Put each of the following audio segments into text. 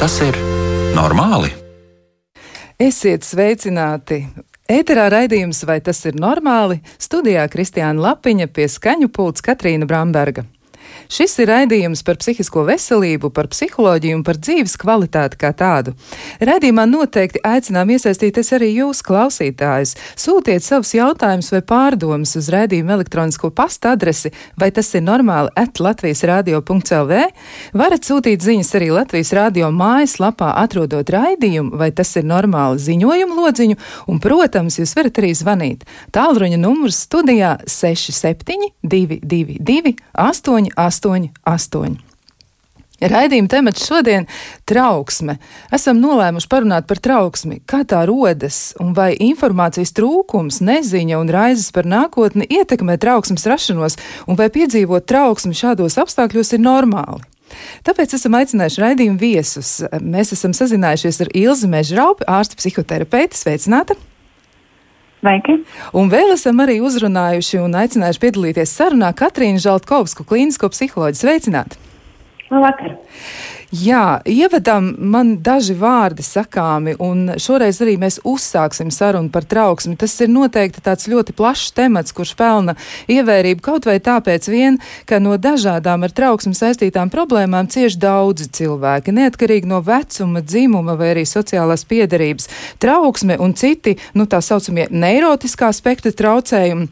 Tas ir normāli? Esiet sveicināti! Ēterā raidījums, vai tas ir normāli? Studijā Kristiāna Lapiņa pie skaņu pults Katrīna Bramberga. Šis ir raidījums par psihisko veselību, par psiholoģiju un par dzīves kvalitāti kā tādu. Raidījumā noteikti aicinām iesaistīties arī jūs, klausītājus. Sūtiet savus jautājumus vai pārdomas uz raidījuma elektronisko pasta adresi, vai tas ir normāli at Latvijas radio.lv. Varat sūtīt ziņas arī Latvijas radio mājaslapā, atrodot raidījumu, vai tas ir normāli ziņojumu lodziņu, un, protams, jūs varat arī zvanīt. Tālruņa numurs studijā 67 222 88 88. Raidījuma temats šodien - trauksme. Esam nolēmuši parunāt par trauksmi, kā tā rodas un vai informācijas trūkums, neziņa un raizes par nākotni ietekmē trauksmes rašanos, un vai piedzīvot trauksmi šādos apstākļos ir normāli. Tāpēc esam aicinājuši raidījumu viesus. Mēs esam sazinājušies ar Ilzi Mežraupi, ārstu psihoterapeiti. Sveicināta! Sveiki! Un vēl esam arī uzrunājuši un aicinājuši piedalīties sarunā Katrīnu Žaltkovsku, klīnisko psiholoģiju. Sveicināti! Labvakar! Jā, ievadam man daži vārdi sakāmi, un šoreiz arī mēs uzsāksim sarunu par trauksmi. Tas ir noteikti tāds ļoti plašs temats, kurš pelna ievērību kaut vai tāpēc vien, ka no dažādām ar trauksmi saistītām problēmām cieši daudzi cilvēki, neatkarīgi no vecuma, dzimuma vai arī sociālās piedarības. Trauksme un citi, nu tā saucamie neirotiskā spektra traucējumi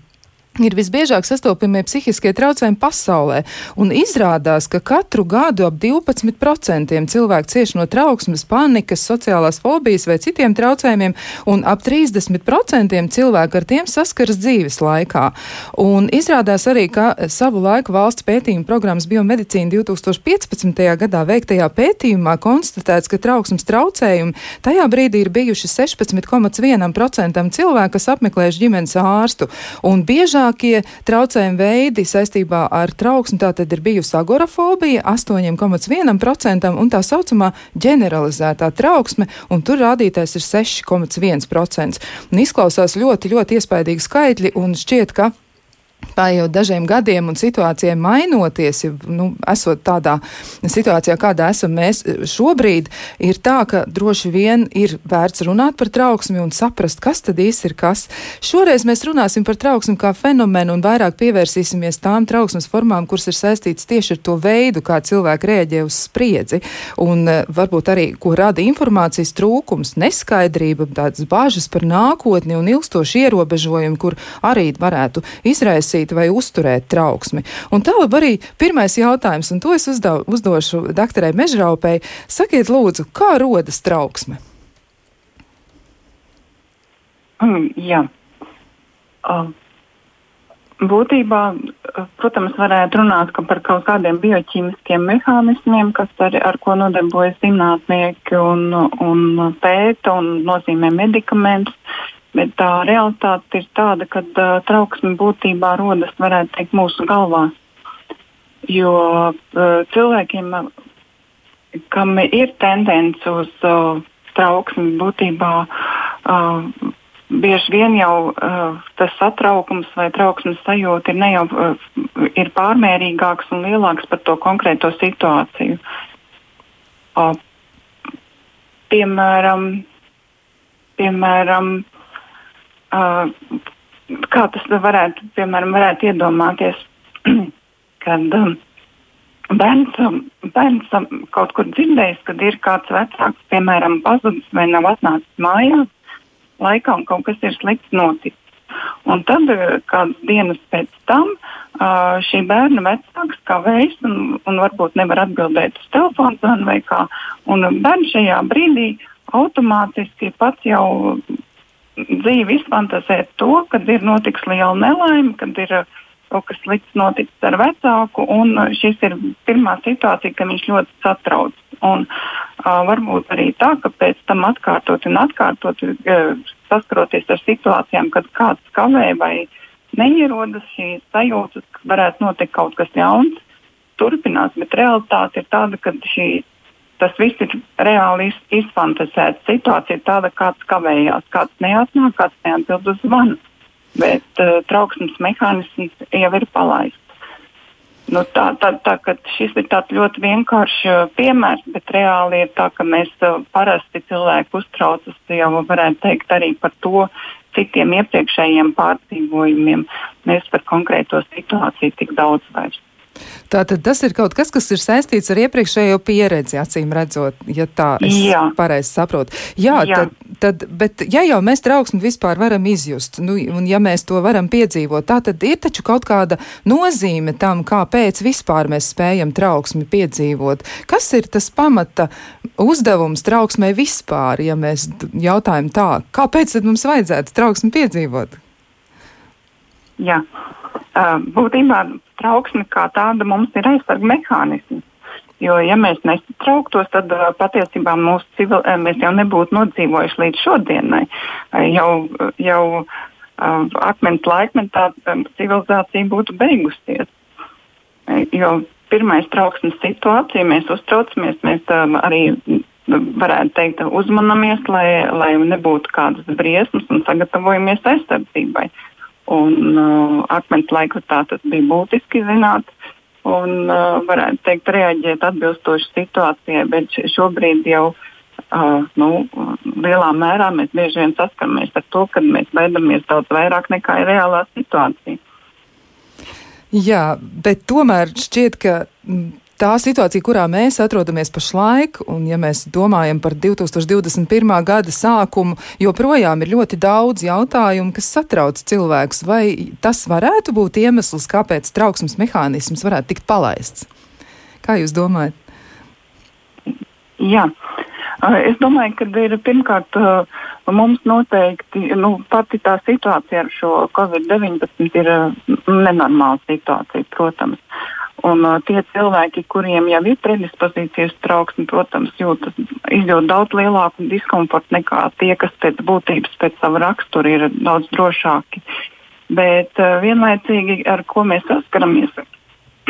ir visbiežāk sastopamie psihiskie traucējumi pasaulē, un izrādās, ka katru gadu ap 12% cilvēku cieši no trauksmes, panikas, sociālās fobijas vai citiem traucējumiem, un ap 30% cilvēku ar tiem saskaras dzīves laikā. Un izrādās arī, ka savu laiku valsts pētījuma programmas biomedicīna 2015. gadā veiktajā pētījumā konstatēts, ka trauksmes traucējumi tajā brīdī ir bijuši 16,1% cilvēku, kas apmeklējuši ģimenes ārstu, un biežāk Visbiežākie traucējumi veidi saistībā ar trauksmi tātad ir bijusi agorafobija 8,1% un tā saucamā ģeneralizētā trauksme, un tur rādītājs ir 6,1%. Un izklausās ļoti, ļoti iespaidīgi skaitļi, un šķiet, ka Paiet dažiem gadiem un situācijai mainoties, ja, nu, esot tādā situācijā, kādā esam mēs šobrīd, ir tā, ka droši vien ir vērts runāt par trauksmi un saprast, kas tad īsti ir kas. Šoreiz mēs runāsim par trauksmi kā fenomenu un vairāk pievērsīsimies tām trauksmes formām, kuras ir saistītas tieši ar to veidu, kā cilvēki rēģē uz spriedzi, un eh, varbūt arī, ko rada informācijas trūkums, neskaidrība, tādas bāžas par nākotni un ilgstoši ierobežojumi, kur arī varētu izraisīt izraisīt vai uzturēt trauksmi. Un tālāk arī pirmais jautājums, un to es uzdav, uzdošu doktorai Mežraupei. Sakiet, lūdzu, kā rodas trauksme? Mm, jā. Uh, būtībā, protams, varētu runāt ka par kaut kādiem bioķīmiskiem mehānismiem, kas ar, ar ko nodarbojas zinātnieki un, un pēta un nozīmē medikamentus. Bet tā realitāte ir tāda, ka uh, trauksme būtībā rodas, teikt, mūsu galvās. Jo uh, cilvēkiem, kam ir tendence uz uh, trauksmi, būtībā uh, bieži vien jau uh, tas satraukums vai trauksmes sajūta ir, jau, uh, ir pārmērīgāks un lielāks par to konkrēto situāciju. Uh, piemēram, piemēram Uh, kā tas varētu, piemēram, varētu iedomāties, kad bērns, um, bērns kaut kur dzirdējis, kad ir kāds vecāks, piemēram, pazudis vai nav atnācis mājās, laikā un kaut kas ir slikts noticis. Un tad kādas dienas pēc tam šī bērna vecāks kavējas un, un varbūt nevar atbildēt uz telefonu zvanu vai kā. Un bērns šajā brīdī automātiski pats jau dzīvi izfantāzēt to, kad ir notiks liela nelaime, kad ir uh, kaut kas slikts noticis ar vecāku, un uh, šis ir pirmā situācija, kad viņš ļoti satrauc. Un, uh, varbūt arī tā, ka pēc tam atkārtot un atkārtot, uh, saskaroties ar situācijām, kad kāds kavē vai neierodas šīs sajūtas, ka varētu notikt kaut kas jauns, turpinās, bet realitāte ir tāda, ka šī tas viss ir reāli iz, izfantasēts. Situācija ir tāda, kāds kavējās, kāds neatnāk, kāds neatbild uz zvanu. Bet uh, trauksmes mehānisms jau ir palaists. Nu, tā, tā, tā, šis ir ļoti vienkāršs piemērs, bet reāli ir tā, ka mēs parasti cilvēku uztraucas jau varētu teikt arī par to citiem iepriekšējiem pārdzīvojumiem. Mēs par konkrēto situāciju tik daudz vairs. Tātad tas ir kaut kas, kas ir saistīts ar iepriekšējo pieredzi, acīm redzot, ja tā es pareizi saprotu. Jā, Jā. Tad, tad, bet ja jau mēs trauksmi vispār varam izjust, nu, un ja mēs to varam piedzīvot, tā tad ir taču kaut kāda nozīme tam, kāpēc vispār mēs spējam trauksmi piedzīvot. Kas ir tas pamata uzdevums trauksmē vispār, ja mēs jautājam tā, kāpēc tad mums vajadzētu trauksmi piedzīvot? Jā. Būtībā trauksme kā tāda mums ir aizsarga mehānisms. Jo, ja mēs nesatrauktos, tad patiesībā civil, mēs jau nebūtu nodzīvojuši līdz šodienai. Jau jau akmens laikmetā civilizācija būtu beigusies. Jo pirmais trauksmes situācija, mēs uztraucamies, mēs um, arī varētu teikt, uzmanamies, lai, lai nebūtu kādas briesmas un sagatavojamies aizsardzībai. Uh, Un uh, akmens laikmetā tas bija būtiski zināt un uh, varētu teikt, reaģēt atbilstoši situācijai, bet šobrīd jau uh, nu, lielā mērā mēs bieži vien saskaramies ar to, ka mēs baidamies daudz vairāk nekā ir reālā situācija. Jā, bet tomēr šķiet, ka tā situācija, kurā mēs atrodamies pašlaik, un ja mēs domājam par 2021. gada sākumu, joprojām ir ļoti daudz jautājumu, kas satrauc cilvēkus. Vai tas varētu būt iemesls, kāpēc trauksmes mehānisms varētu tikt palaists? Kā jūs domājat? Jā. Es domāju, ka ir pirmkārt mums noteikti nu, pati tā situācija ar šo Covid-19 ir nenormāla situācija, protams. Un, uh, tie cilvēki, kuriem jau ir predispozīcijas trauksme, protams, jūtas izjūt daudz lielāku diskomfortu nekā tie, kas pēc būtības, pēc sava rakstura ir daudz drošāki. Bet uh, vienlaicīgi, ar ko mēs saskaramies,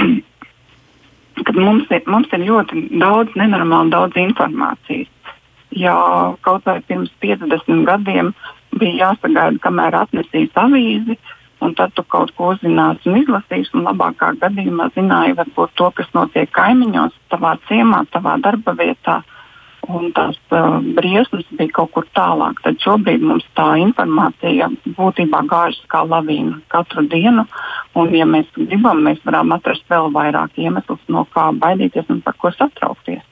kad mums ir, mums ir ļoti daudz, nenormāli daudz informācijas. Ja kaut vai pirms 50 gadiem bija jāsagaida, kamēr atnesīs avīzi, un tad tu kaut ko uzzināsi un izlasīsi, un labākā gadījumā zināji varbūt to, kas notiek kaimiņos, tavā ciemā, tavā darba vietā, un tās uh, briesmas bija kaut kur tālāk. Tad šobrīd mums tā informācija būtībā gāžas kā lavīna katru dienu, un ja mēs gribam, mēs varam atrast vēl vairāk iemeslus, no kā baidīties un par ko satraukties.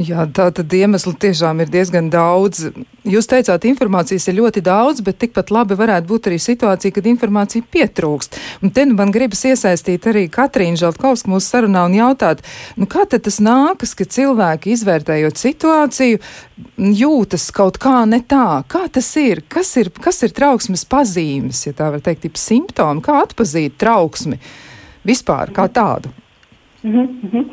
Jā, tā tad iemesli tiešām ir diezgan daudz. Jūs teicāt, informācijas ir ļoti daudz, bet tikpat labi varētu būt arī situācija, kad informācija pietrūkst. Un te nu man gribas iesaistīt arī Katrīnu Žaltkovsku mūsu sarunā un jautāt, nu kā tad tas nākas, ka cilvēki izvērtējot situāciju jūtas kaut kā ne tā? Kā tas ir? Kas ir, kas ir trauksmes pazīmes, ja tā var teikt, ir simptomi? Kā atpazīt trauksmi vispār kā tādu? Mm -hmm.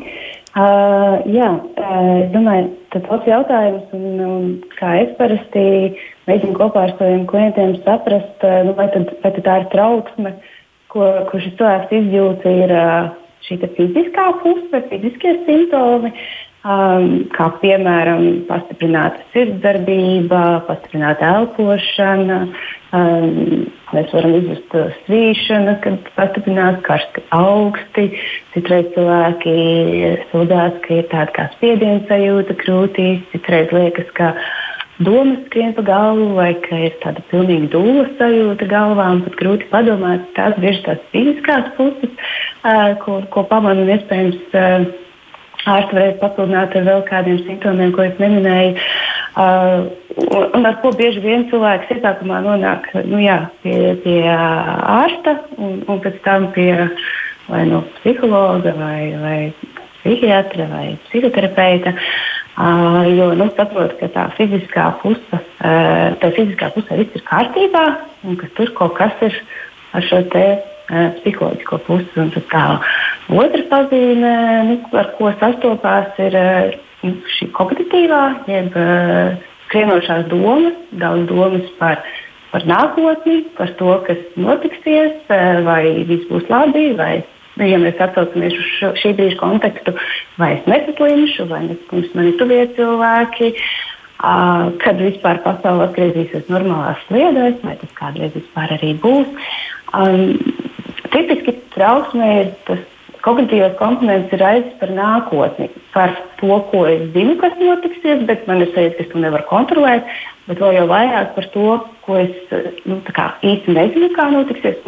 Uh, jā, uh, es domāju, tas ir labs jautājums. Un, un, kā es parasti mēģinu kopā ar saviem klientiem saprast, uh, nu, vai, tad, vai tad tā ir trauksme, ko, ko šis cilvēks izjūta, ir uh, šī fiziskā puse, fiziskie simptomi, um, kā piemēram pastiprināta sirdsdarbība, pastiprināta elpošana. Um, mēs varam izjust svīšanu, kad pastiprinās karsti augsti. Citreiz cilvēki sūdzās, ka ir tāda kā spiediena sajūta krūtīs, citreiz liekas, ka domas skrien pa galvu vai ka ir tāda pilnīga dūla sajūta galvā un pat grūti padomāt. Tās bieži tās fiziskās puses, uh, ko, ko pamanu un iespējams. Uh, ārsti varētu papildināt ar vēl kādiem simptomiem, ko es neminēju. Uh, un ar ko bieži vien cilvēks iesākumā nonāk nu, jā, pie, pie ārsta un, un pēc tam pie vai nu, psihologa vai, vai psihiatra vai psihoterapeita. Uh, jo nu, saprot, ka tā fiziskā puse, uh, tā fiziskā pusē viss ir kārtībā un ka tur kaut kas ir ar šo te psiholoģisko pusi. Otra pazīme, nu, ar ko sastopās, ir nu, šī kognitīvā, jeb skrienošās domas, daudz domas par, par nākotni, par to, kas notiksies, vai viss būs labi, vai ja mēs atcaucamies uz šo, šī brīža kontekstu, vai es nesaslimšu, vai nesaslimšu mani tuvie cilvēki, uh, kad vispār pasaule atgriezīsies normālās sliedēs, vai tas kādreiz vispār arī būs. Um, tipiski trauksmē ir tas kognitīvais komponents ir raizes par nākotni, par to, ko es zinu, kas notiksies, bet man ir sajūta, ka es to nevaru kontrolēt, bet vēl jau vairāk par to, ko es nu, īsti nezinu, kā notiksies.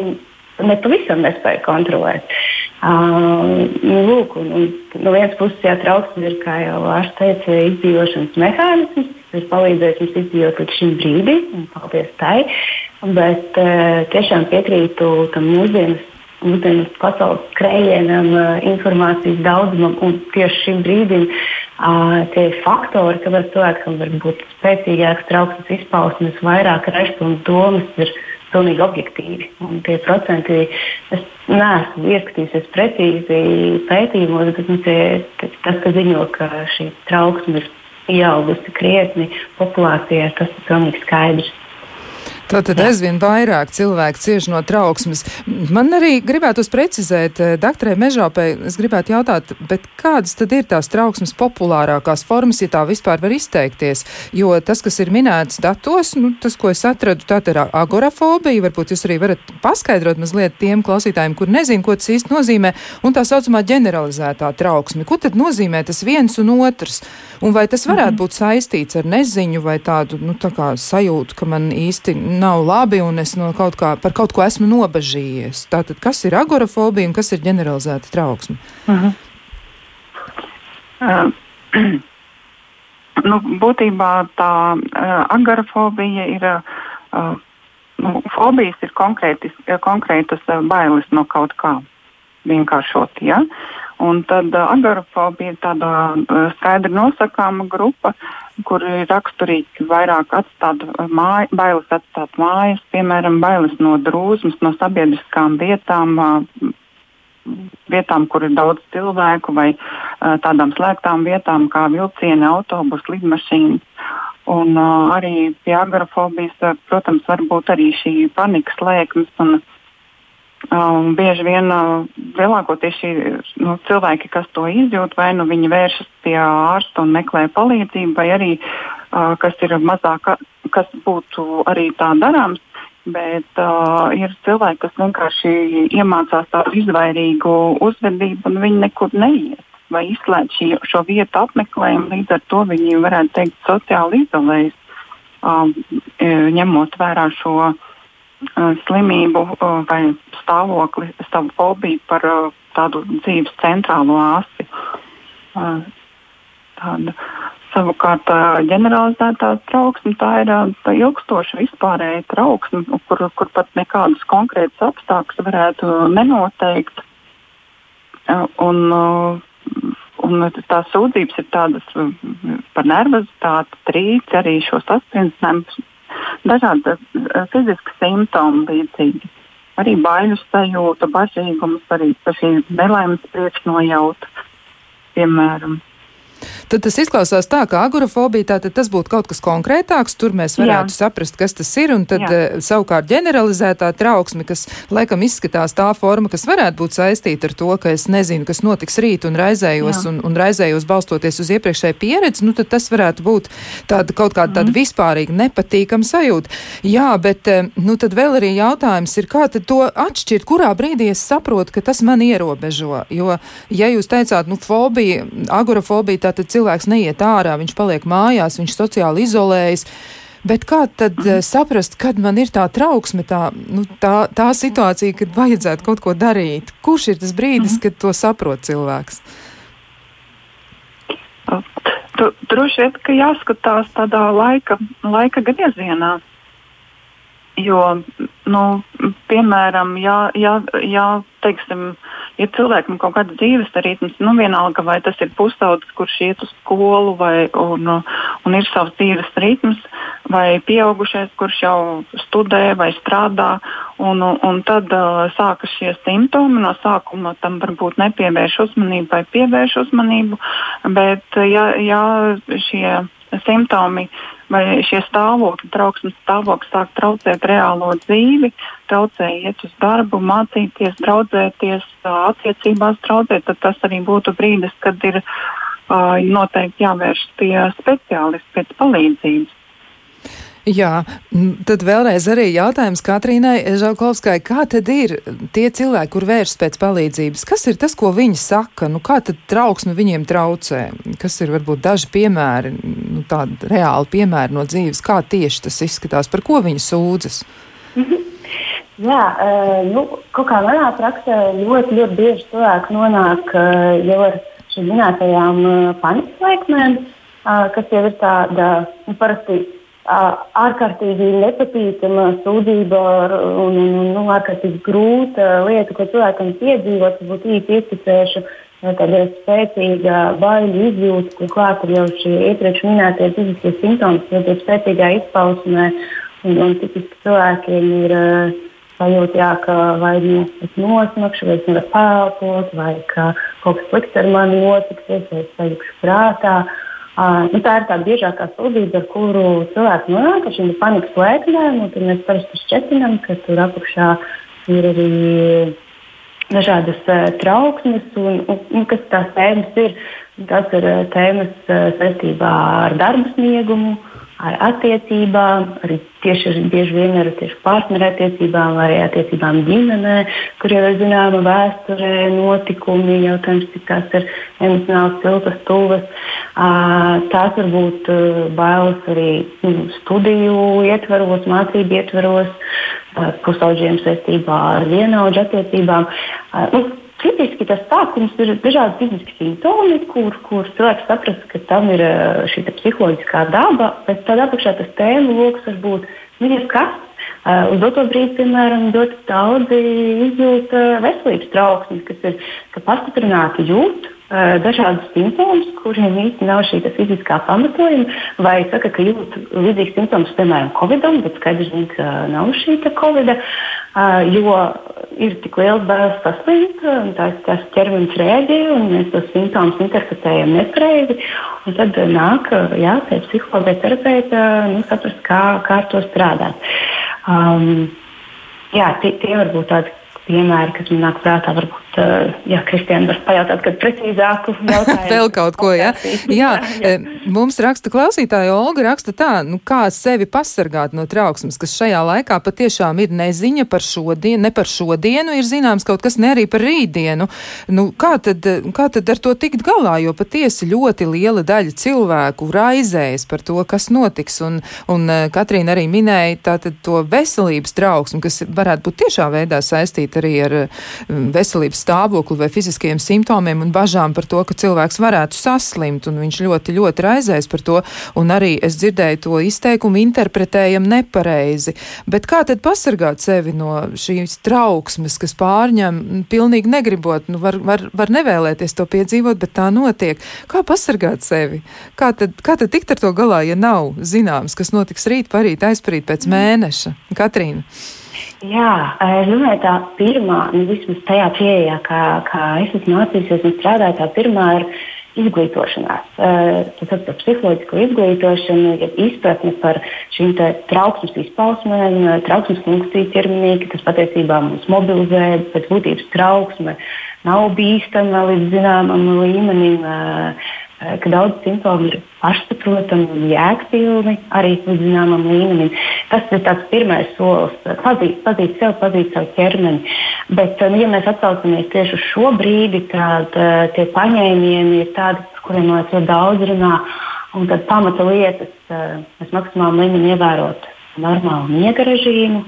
Ne pavisam nespēju kontrolēt. Uh, nu, lūk, un, un, no vienas puses, jā, trauksme ir, kā jau Lārs teica, izdzīvošanas mehānisms, kas palīdzēs mums izdzīvot līdz šim brīdim, un paldies tai. Bet uh, tiešām piekrītu tam mūsdienas mūsdienu pasaules skrējienam, informācijas daudzumam un tieši šim brīdim tie faktori, ka var cilvēkam var būt spēcīgāks trauksmes izpausmes, vairāk rešu un domas ir pilnīgi objektīvi. Un tie procenti, es neesmu ieskatījusies precīzi pētījumos, bet nu, tie, tas, ka ziņo, ka šī trauksme ir pieaugusi krietni populācijā, tas ir pilnīgi skaidrs. Tātad aizvien vairāk cilvēku cieš no trauksmes. Man arī gribētu precizēt, eh, doktorai Mežāpei, es gribētu jautāt, kādas tad ir tās trauksmes populārākās formas, ja tā vispār var izteikties? Jo tas, kas ir minēts datos, nu, tas, ko es atradu, tā ir agorafobija. Varbūt jūs arī varat paskaidrot mazliet tiem klausītājiem, kur nezin, ko tas īsti nozīmē, un tā saucamā ģeneralizētā trauksme. Ko tad nozīmē tas viens un otrs? Un vai tas varētu mm -hmm. būt saistīts ar neziņu vai tādu, nu, tā sajūtu, ka man īsti nav labi un es no kaut kā, par kaut ko esmu nobažījies. Tātad, kas ir agorafobija un kas ir ģeneralizēta trauksme? Uh -huh. uh, nu, būtībā tā uh, agorafobija ir. Uh, nu, fobijas ir konkrētas uh, bailes no kaut kā. Vienkāršot, ja? Un tad uh, agorafobija ir tāda uh, skaidri nosakāma grupa, kur ir raksturīgi vairāk atstāt māj, bailes atstāt mājas, piemēram, bailes no drūzmas, no sabiedriskām vietām, vietām, kur ir daudz cilvēku, vai tādām slēgtām vietām kā vilcieni, autobus, lidmašīnas. Un uh, arī pie agorafobijas, protams, var būt arī šī panikas lēkmes un Um, bieži vien uh, lielākoties šī nu, cilvēki, kas to izjūt, vai nu viņi vēršas pie ārsta un meklē palīdzību, vai arī uh, kas ir mazāk, kas būtu arī tā darāms. Bet uh, ir cilvēki, kas vienkārši iemācās tādu izvairīgu uzvedību, un viņi nekur neiet vai izslēdz šī, šo vietu apmeklējumu. Līdz ar to viņi varētu teikt, sociāli izolējas, um, ņemot vērā šo Uh, slimību vai stāvokli, savu fobiju par tādu dzīves centrālo asi. Tāda. Savukārt, ģeneralizētā trauksme tā ir tā ilgstoša vispārēja trauksme, kur, kur pat nekādas konkrētas apstākļus varētu nenoteikt. Un, un tās sūdzības ir tādas par nervozitāti, trīci, arī šo sasprindzījumu dažādi eh, fiziski simptomi līdzīgi. Arī baiļu sajūta, bažīgums, arī šī nelaimes priekšnojauta, piemēram. Tad tas izklausās tā, ka agorafobija tātad tas būtu kaut kas konkrētāks, tur mēs varētu Jā. saprast, kas tas ir, un tad Jā. Eh, savukārt ģeneralizētā trauksme, kas laikam izskatās tā forma, kas varētu būt saistīta ar to, ka es nezinu, kas notiks rīt un raizējos, Jā. un, un raizējos balstoties uz iepriekšēju pieredzi, nu tad tas varētu būt tāda kaut kāda tāda mm. vispārīga nepatīkama sajūta. Jā, bet eh, nu tad vēl arī jautājums ir, kā tad to atšķirt, kurā brīdī es saprotu, ka tas man ierobežo, jo, ja jūs teicāt, nu, fobija, agorafobija, tātad cilvēks neiet ārā, viņš paliek mājās, viņš sociāli izolējas. Bet kā tad mm. saprast, kad man ir tā trauksme, tā, nu, tā, tā situācija, kad vajadzētu kaut ko darīt? Kurš ir tas brīdis, mm. kad to saprot cilvēks? Droši vien, ka jāskatās tādā laika, laika griezienā. Jo, nu, piemēram, ja, ja, ja teiksim, ir cilvēkam kaut kāda dzīves ritms, nu vienalga vai tas ir pusaudzis, kurš iet uz skolu vai, un, un ir savs dzīves ritms, vai pieaugušais, kurš jau studē vai strādā, un, un tad uh, sākas šie simptomi. No sākuma tam varbūt nepievērš uzmanību vai pievērš uzmanību, bet ja, ja šie simptomi vai šie stāvokļi, trauksmes stāvoklis sāk traucēt reālo dzīvi, traucē iet uz darbu, mācīties, draudzēties, attiecībās traucēt, tad tas arī būtu brīdis, kad ir uh, noteikti jāvērš pie speciālista pēc palīdzības. Jā, tad vēlreiz arī jautājums Katrīnai Žaukovskai, kā tad ir tie cilvēki, kur vēršas pēc palīdzības? Kas ir tas, ko viņi saka? Nu, kā tad trauksme viņiem traucē? Kas ir varbūt daži piemēri, tādi reāli piemēri no dzīves, kā tieši tas izskatās, par ko viņi sūdzas? Mhm. Jā, nu, kaut kā manā praksē ļoti, ļoti bieži cilvēki nonāk jau ar šīm minētajām panikas laikmēm, kas jau ir tāda nu, parasti ārkārtīgi nepatīkama sūdzība un, un, un nu, ārkārtīgi grūta lieta, ko cilvēkam piedzīvot, varbūt īsti izticēšu. Tāda spēcīga baiļu izjūta, kur klāt ir jau šie iepriekš minētie fiziskie simptomi, jau tādā spēcīgā izpausmē. Un, un tipiski cilvēkiem ir uh, sajūta, jā, ka vai nu es nosmakšu, vai es nevaru pēlpot, vai ka kaut kas slikts ar mani notiksies, vai es sajūšu prātā. Uh, nu, tā ir tā biežākā sūdzība, ar kuru cilvēki nonāk ar šīm panikas lēknēm. Tad mēs parasti šķietinām, ka tur apakšā ir arī dažādas uh, trauksmes, un, un, un kas tās tēmas ir. Tas ir uh, tēmas uh, saistībā ar darba sniegumu, ar attiecībām, arī tieši bieži vien ar partnerattiecībām vai attiecībām ģimenē, kur jau ir zināma vēsturē, notikumi, jautājums, cik tās ir emocionāli siltas, tuvas. Tās var būt bailes arī nu, studiju ietvaros, mācību ietvaros, pusauģiem saistībā ar vienaudžu attiecībām. Nu, Tipiski tas sākums ir dažādi fiziski simptomi, kur, kur cilvēks saprast, ka tam ir šī psiholoģiskā daba, bet tādā apakšā tas tēmu lokus var būt nu, kas. Uz doto brīdi, piemēram, ļoti daudzi izjūta veselības trauksmes, kas ir ka pastiprināti jūt dažādus simptomus, kuriem īstenībā nav šī fiziskā pamatojuma, vai saka, ka jūt līdzīgs simptoms, piemēram, Covid-am, bet skaidrs, ka nav šī Covid, uh, jo ir tik liels bailes saslimt, un tās, tās ķermenis rēģē, un mēs tos simptomus interpretējam nepareizi. Tad nāk, jā, pie psihologa terapeita, nu, saprast, kā, kā ar to strādāt. Um, jā, tie, tie var būt tādi piemēri, kas man nāk prātā. Varbūt, jā, Kristiāna, var pajautāt, kad precīzāku jautājumu. Vēl kaut ko, jā. jā. jā. Mums raksta klausītāja Olga, raksta tā, nu kā sevi pasargāt no trauksmes, kas šajā laikā patiešām ir neziņa par šodienu, ne par šodienu, ir zināms kaut kas ne arī par rītdienu. Nu, kā tad, kā tad ar to tikt galā, jo patiesi ļoti liela daļa cilvēku raizējas par to, kas notiks, un, un Katrīna arī minēja tātad to veselības trauksmi, kas varētu būt tiešā veidā saistīta arī ar um, veselības stāvokli vai fiziskajiem simptomiem un bažām par to, ka cilvēks varētu saslimt, un viņš ļoti, ļoti raizēs par to, un arī es dzirdēju to izteikumu interpretējam nepareizi. Bet kā tad pasargāt sevi no šīs trauksmes, kas pārņem pilnīgi negribot, nu var, var, var nevēlēties to piedzīvot, bet tā notiek. Kā pasargāt sevi? Kā tad, kā tad tikt ar to galā, ja nav zināms, kas notiks rīt, parīt, aizparīt pēc mēneša? Katrīna. Jā, es domāju, tā pirmā, nu, vismaz tajā pieejā, kā, kā es esmu mācījusies un strādāju, tā pirmā ir izglītošanās. Tas ir par psiholoģisko izglītošanu, ja izpratni par šīm trauksmes izpausmēm, trauksmes funkciju ķermenī, ka tas patiesībā mūs mobilizē, pēc būtības trauksme nav bīstama līdz zināmam līmenim ka daudz simptomu ir pašsaprotami un jēgpilni arī līdz zināmam līmenim. Tas ir tāds pirmais solis - pazīt, pazīt sevi, pazīt savu ķermeni. Bet, eh, nu, ja mēs atsaucamies tieši uz šo brīdi, tad uh, tie paņēmieni ir tādi, kuriem mēs ļoti daudz runā. Un tad pamata lietas uh, mēs maksimāli līmenī ievērot normālu miega režīmu,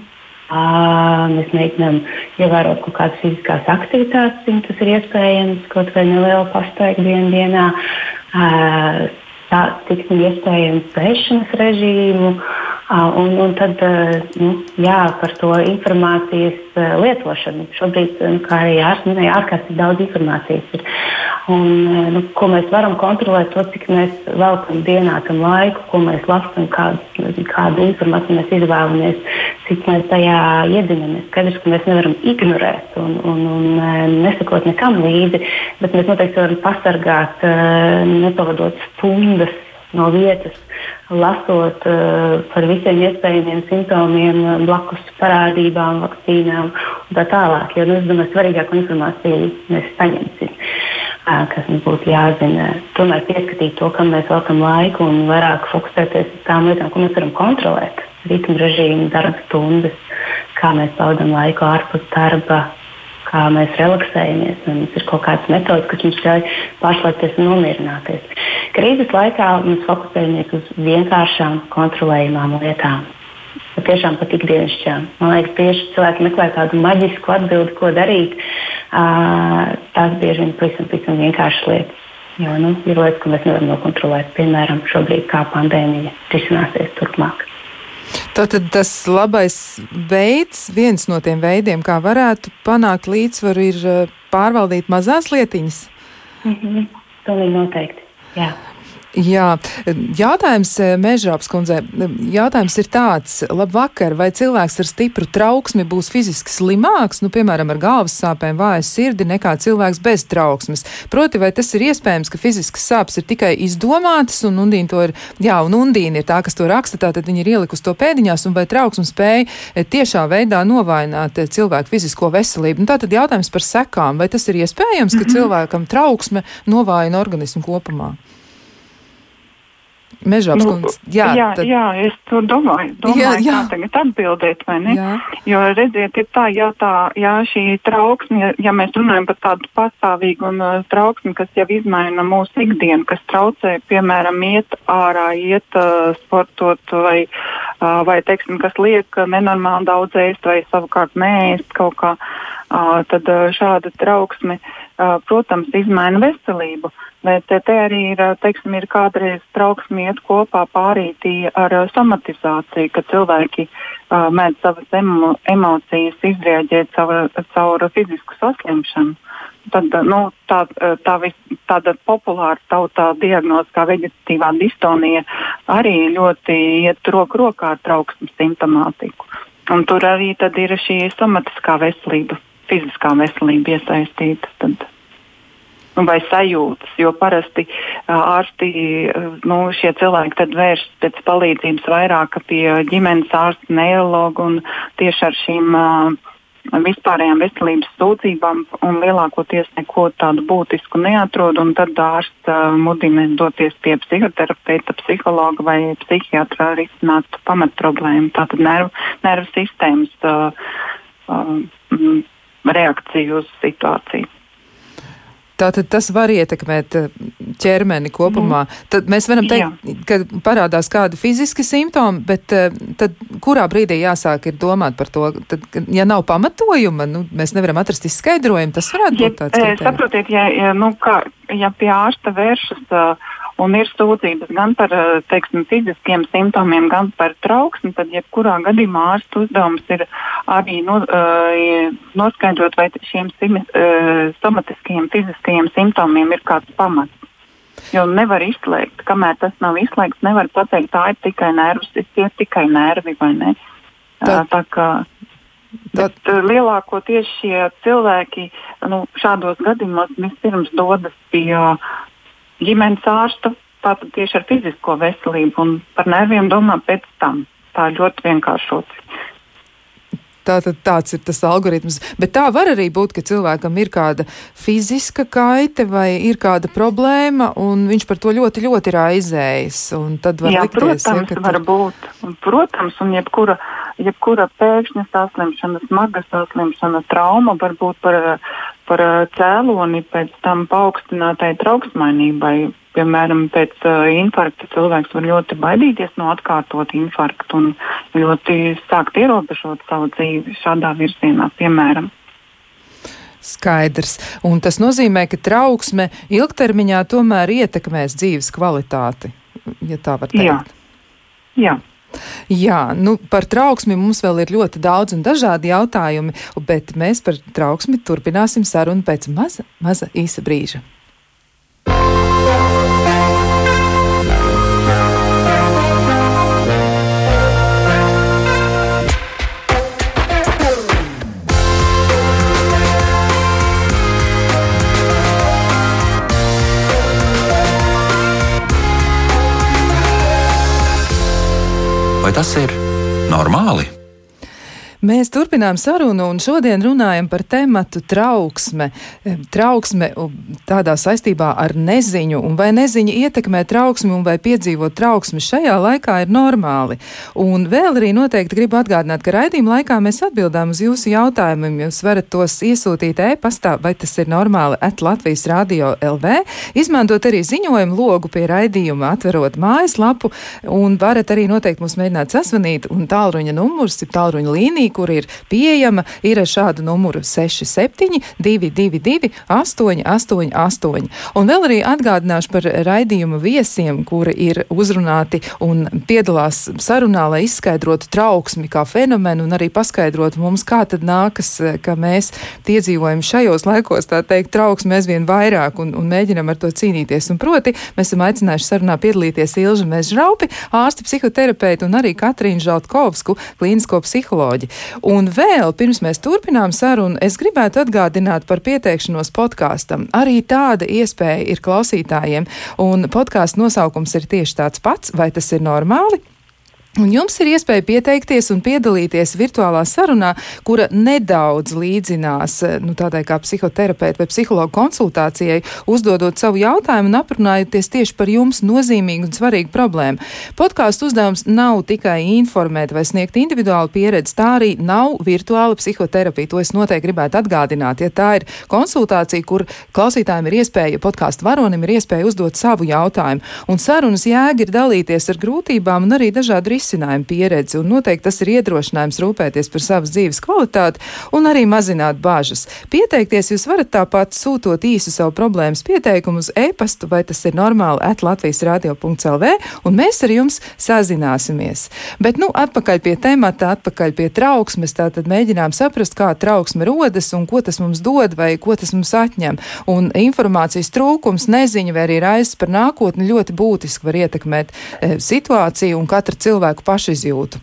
Mēs mēģinām ievērot kaut kādas fiziskās aktivitātes, cik tas ir iespējams, kaut vai nelielu pastaigu dienu dienā. Tā tiksim iespējams pēšanas režīmu. Un, un tad nu, jā, par to informācijas lietošanu. Šobrīd, kā arī minēja, ārkārtīgi daudz informācijas ir. Un, nu, ko mēs varam kontrolēt, to cik mēs veltam dienā tam laiku, ko mēs lasām, kādu, kādu informāciju mēs izvēlamies, cik mēs tajā iedzinamies. Skaidrs, ka mēs nevaram ignorēt un, un, un nesakot nekam līdzi, bet mēs noteikti varam pasargāt, nepavadot stundas no vietas, lasot uh, par visiem iespējamiem simptomiem, blakus parādībām, vakcīnām un tā tālāk. Jo nu, es domāju, svarīgāko informāciju mēs saņemsim. kas mums būtu jāzina. Tomēr pieskatīt to, kam mēs veltam laiku un vairāk fokusēties uz tām lietām, ko mēs varam kontrolēt. Ritmu režīmu, darba stundas, kā mēs pavadām laiku ārpus darba, kā mēs relaksējamies. Mums ir kaut kādas metodas, kas mums ļauj pašlaikties un nomierināties. Krīzes laikā mēs fokusējamies uz vienkāršām, kontrolējamām lietām tiešām pat ikdienišķām. Man liekas, tieši cilvēki meklē tādu maģisku atbildi, ko darīt. Tās bieži vien pavisam, pavisam vienkāršas lietas. Jo nu, ir lietas, ko mēs nevaram nokontrolēt. Piemēram, šobrīd kā pandēmija risināsies turpmāk. Tātad tas labais veids, viens no tiem veidiem, kā varētu panākt līdzsvaru, ir pārvaldīt mazās lietiņas. Mm -hmm. Pilnīgi noteikti. Jā. Jā, jautājums eh, Mežrāps kundzei. Jautājums ir tāds, labvakar, vai cilvēks ar stipru trauksmi būs fiziski slimāks, nu, piemēram, ar galvas sāpēm, vājas sirdi, nekā cilvēks bez trauksmes? Proti, vai tas ir iespējams, ka fiziskas sāpes ir tikai izdomātas, un Undīna to ir, jā, un Undīna ir tā, kas to raksta, tātad viņi ir ielikusi to pēdiņās, un vai trauksme spēja eh, tiešā veidā novainot eh, cilvēku fizisko veselību? Nu, tātad jautājums par sekām, vai tas ir iespējams, ka mm -hmm. cilvēkam trauksme novājina organismu kopumā? Mežāps nu, kundze. Jā, jā, tad... jā, es to domāju. domāju jā, jā. Kā tagad atbildēt, vai ne? Jā. Jo, redziet, ir tā, ja tā, jā, šī trauksme, ja, ja mēs runājam par tādu pastāvīgu un uh, trauksmi, kas jau izmaina mūsu ikdienu, kas traucē, piemēram, iet ārā, iet uh, sportot vai, uh, vai, teiksim, kas liek nenormāli daudz ēst vai savukārt neēst kaut kā, uh, tad uh, šāda trauksme, uh, protams, izmaina veselību. Uh, Bet te arī ir, teiksim, ir kādreiz trauksmi iet kopā pārītī ar somatizāciju, ka cilvēki uh, mēdz savas emo, emocijas izrēģēt caur, caur fizisku saslimšanu. Tad, nu, tā, tā vis, tāda populāra tautā diagnoze kā veģetatīvā distonija arī ļoti iet roku rokā ar trauksmes simptomātiku. Un tur arī ir šī somatiskā veselība, fiziskā veselība iesaistīta. Tad vai sajūtas, jo parasti ārsti, nu, šie cilvēki tad vēršas pēc palīdzības vairāk pie ģimenes ārsta, neirologa un tieši ar šīm vispārējām veselības sūdzībām un lielākoties neko tādu būtisku neatrod. Tad ārsts mudina doties pie psihoterapeita, psihologa vai psihiatra risināt pamatproblēmu, tātad nervu, nervu sistēmas uh, uh, reakciju uz situāciju. Tātad tas var ietekmēt eh, ķermeni kopumā. Mm. Tad mēs varam teikt, Jā. ka parādās kādi fiziski simptomi, bet eh, tad kurā brīdī jāsāk ir domāt par to? Tad, ja nav pamatojuma, nu, mēs nevaram atrast izskaidrojumu, tas varētu būt tāds. Ja, eh, saprotiet, ja, ja, nu, kā, ja pie ārsta vēršas uh, un ir sūdzības gan par eh, teiksim, fiziskiem simptomiem, gan par trauksmi, tad jebkurā gadījumā ārsta uzdevums ir arī no, uh, noskaidrot, vai šiem uh, somatiskajiem fiziskajiem simptomiem ir kāds pamats. Jo nevar izslēgt, kamēr tas nav izslēgts, nevar pateikt, tā ir tikai nervus, ir tikai nervi vai ne. Tā, tā kā Bet uh, lielākoties šie cilvēki nu, šādos gadījumos vispirms dodas pie uh, ģimenes ārstu, tātad tieši ar fizisko veselību un par nerviem domā pēc tam. Tā ļoti vienkāršots. Tātad tāds ir tas algoritms. Bet tā var arī būt, ka cilvēkam ir kāda fiziska kaite vai ir kāda problēma, un viņš par to ļoti, ļoti raizējas. Jā, likties, protams, ja, var tur... būt. Protams, un jebkura, jebkura pēkšņa saslimšana, smaga saslimšana, trauma var būt par, par cēloni pēc tam paaugstinātai trauksmainībai piemēram, pēc uh, infarkta cilvēks var ļoti baidīties no atkārtot infarktu un ļoti sākt ierobežot savu dzīvi šādā virzienā, piemēram. Skaidrs. Un tas nozīmē, ka trauksme ilgtermiņā tomēr ietekmēs dzīves kvalitāti, ja tā var teikt. Jā. Jā. Jā, nu, par trauksmi mums vēl ir ļoti daudz un dažādi jautājumi, bet mēs par trauksmi turpināsim sarunu pēc maza, maza īsa brīža. Vai tas ir normāli? Mēs turpinām sarunu un šodien runājam par tematu trauksme. Trauksme tādā saistībā ar neziņu un vai neziņa ietekmē trauksmi un vai piedzīvot trauksmi šajā laikā ir normāli. Un vēl arī noteikti gribu atgādināt, ka raidījuma laikā mēs atbildām uz jūsu jautājumiem. Jūs varat tos iesūtīt e-pastā, vai tas ir normāli at Latvijas Rādio LV. Izmantot arī ziņojumu logu pie raidījuma, atverot mājaslapu un varat arī noteikti mums mēģināt sasvanīt un tālruņa numurs, tālruņa līnija kur ir pieejama, ir ar šādu numuru 67 222 888. Un vēl arī atgādināšu par raidījuma viesiem, kuri ir uzrunāti un piedalās sarunā, lai izskaidrotu trauksmi kā fenomenu un arī paskaidrotu mums, kā tad nākas, ka mēs piedzīvojam šajos laikos, tā teikt, trauksmi aizvien vairāk un, un mēģinam ar to cīnīties. Un proti, mēs esam aicinājuši sarunā piedalīties Ilža Mežraupi, ārsti psihoterapeiti un arī Katrīnu Žaltkovsku, klīnisko psiholoģi. Un vēl pirms mēs turpinām sarunu, es gribētu atgādināt par pieteikšanos podkāstam. Arī tāda iespēja ir klausītājiem, un podkāstu nosaukums ir tieši tāds pats, vai tas ir normāli? Un jums ir iespēja pieteikties un piedalīties virtuālā sarunā, kura nedaudz līdzinās eh, nu, tādai kā psihoterapeita vai psihologa konsultācijai, uzdodot savu jautājumu un aprunājoties tieši par jums nozīmīgu un svarīgu problēmu. Podkāstu uzdevums nav tikai informēt vai sniegt individuālu pieredzi, tā arī nav virtuāla psihoterapija. To es noteikti gribētu atgādināt. Ja tā ir konsultācija, kur klausītājiem ir iespēja, podkāstu varonim ir iespēja uzdot savu jautājumu, un sarunas jēga ir dalīties ar grūtībām un arī dažādu risinājumu risinājumu pieredzi, un noteikti tas ir iedrošinājums rūpēties par savas dzīves kvalitāti un arī mazināt bāžas. Pieteikties jūs varat tāpat sūtot īsu savu problēmas pieteikumu uz e-pastu, vai tas ir normāli at Latvijas radio.lv, un mēs ar jums sazināsimies. Bet, nu, atpakaļ pie temata, atpakaļ pie trauksmes, tātad mēģinām saprast, kā trauksme rodas un ko tas mums dod vai ko tas mums atņem. Un informācijas trūkums, neziņa vai arī raizes par nākotni ļoti būtiski var ietekmēt e, situāciju un katra cilvēka cilvēku pašizjūtu.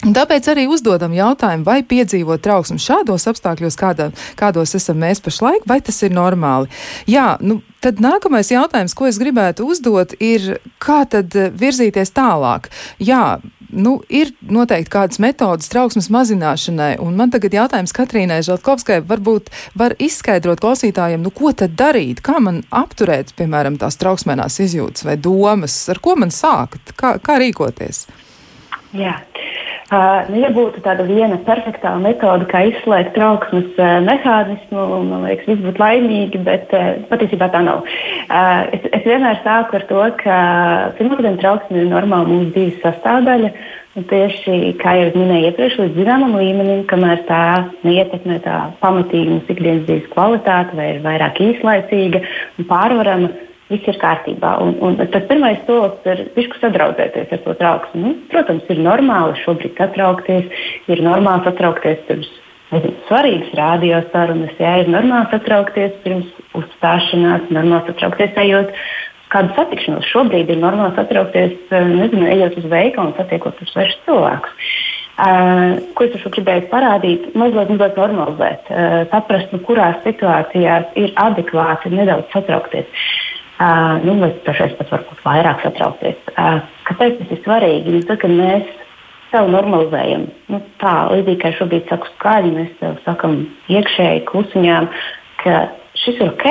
Un tāpēc arī uzdodam jautājumu, vai piedzīvot trauksmi šādos apstākļos, kādā, kādos esam mēs pašlaik, vai tas ir normāli. Jā, nu, tad nākamais jautājums, ko es gribētu uzdot, ir, kā tad virzīties tālāk? Jā, nu, ir noteikti kādas metodas trauksmes mazināšanai, un man tagad jautājums Katrīnai Žaltkovskai varbūt var izskaidrot klausītājiem, nu, ko tad darīt, kā man apturēt, piemēram, tās trauksmēnās izjūtas vai domas, ar ko man sākt, kā, kā rīkoties? Jā. Uh, nu, ja būtu tāda viena perfektā metode, kā izslēgt trauksmes uh, mehānismu, man liekas, viss būtu laimīgi, bet uh, patiesībā tā nav. Uh, es, es vienmēr sāku ar to, ka pirmkārt trauksme ir normāla mūsu dzīves sastāvdaļa. Un tieši kā jau minēju iepriekš, līdz zināmam līmenim, kamēr tā neietekmē tā pamatīgi mūsu ikdienas dzīves kvalitāti vai ir vairāk īslaicīga un pārvarama viss ir kārtībā. Un, un tas pirmais solis ir pišku sadraudzēties ar to trauksmi. Nu, protams, ir normāli šobrīd satraukties, ir normāli satraukties pirms svarīgas radiosarunas, jā, ir normāli satraukties pirms uzstāšanās, normāli satraukties ejot. Kādu satikšanos šobrīd ir normāli satraukties, nezinu, ejot uz veikalu un satiekot uz svešus cilvēkus. Uh, ko es šo gribēju parādīt, mazliet, mazliet normalizēt, uh, saprast, nu, kurās situācijās ir adekvāti nedaudz satraukties. Uh, nu, vai dažreiz pat varbūt vairāk satraukties. Uh, kāpēc tas ir svarīgi? Nu, tad, kad mēs sev normalizējam, nu, tā līdzīgi kā šobrīd saku skaļi, mēs sev sakam iekšēji klusiņām, ka šis ir ok.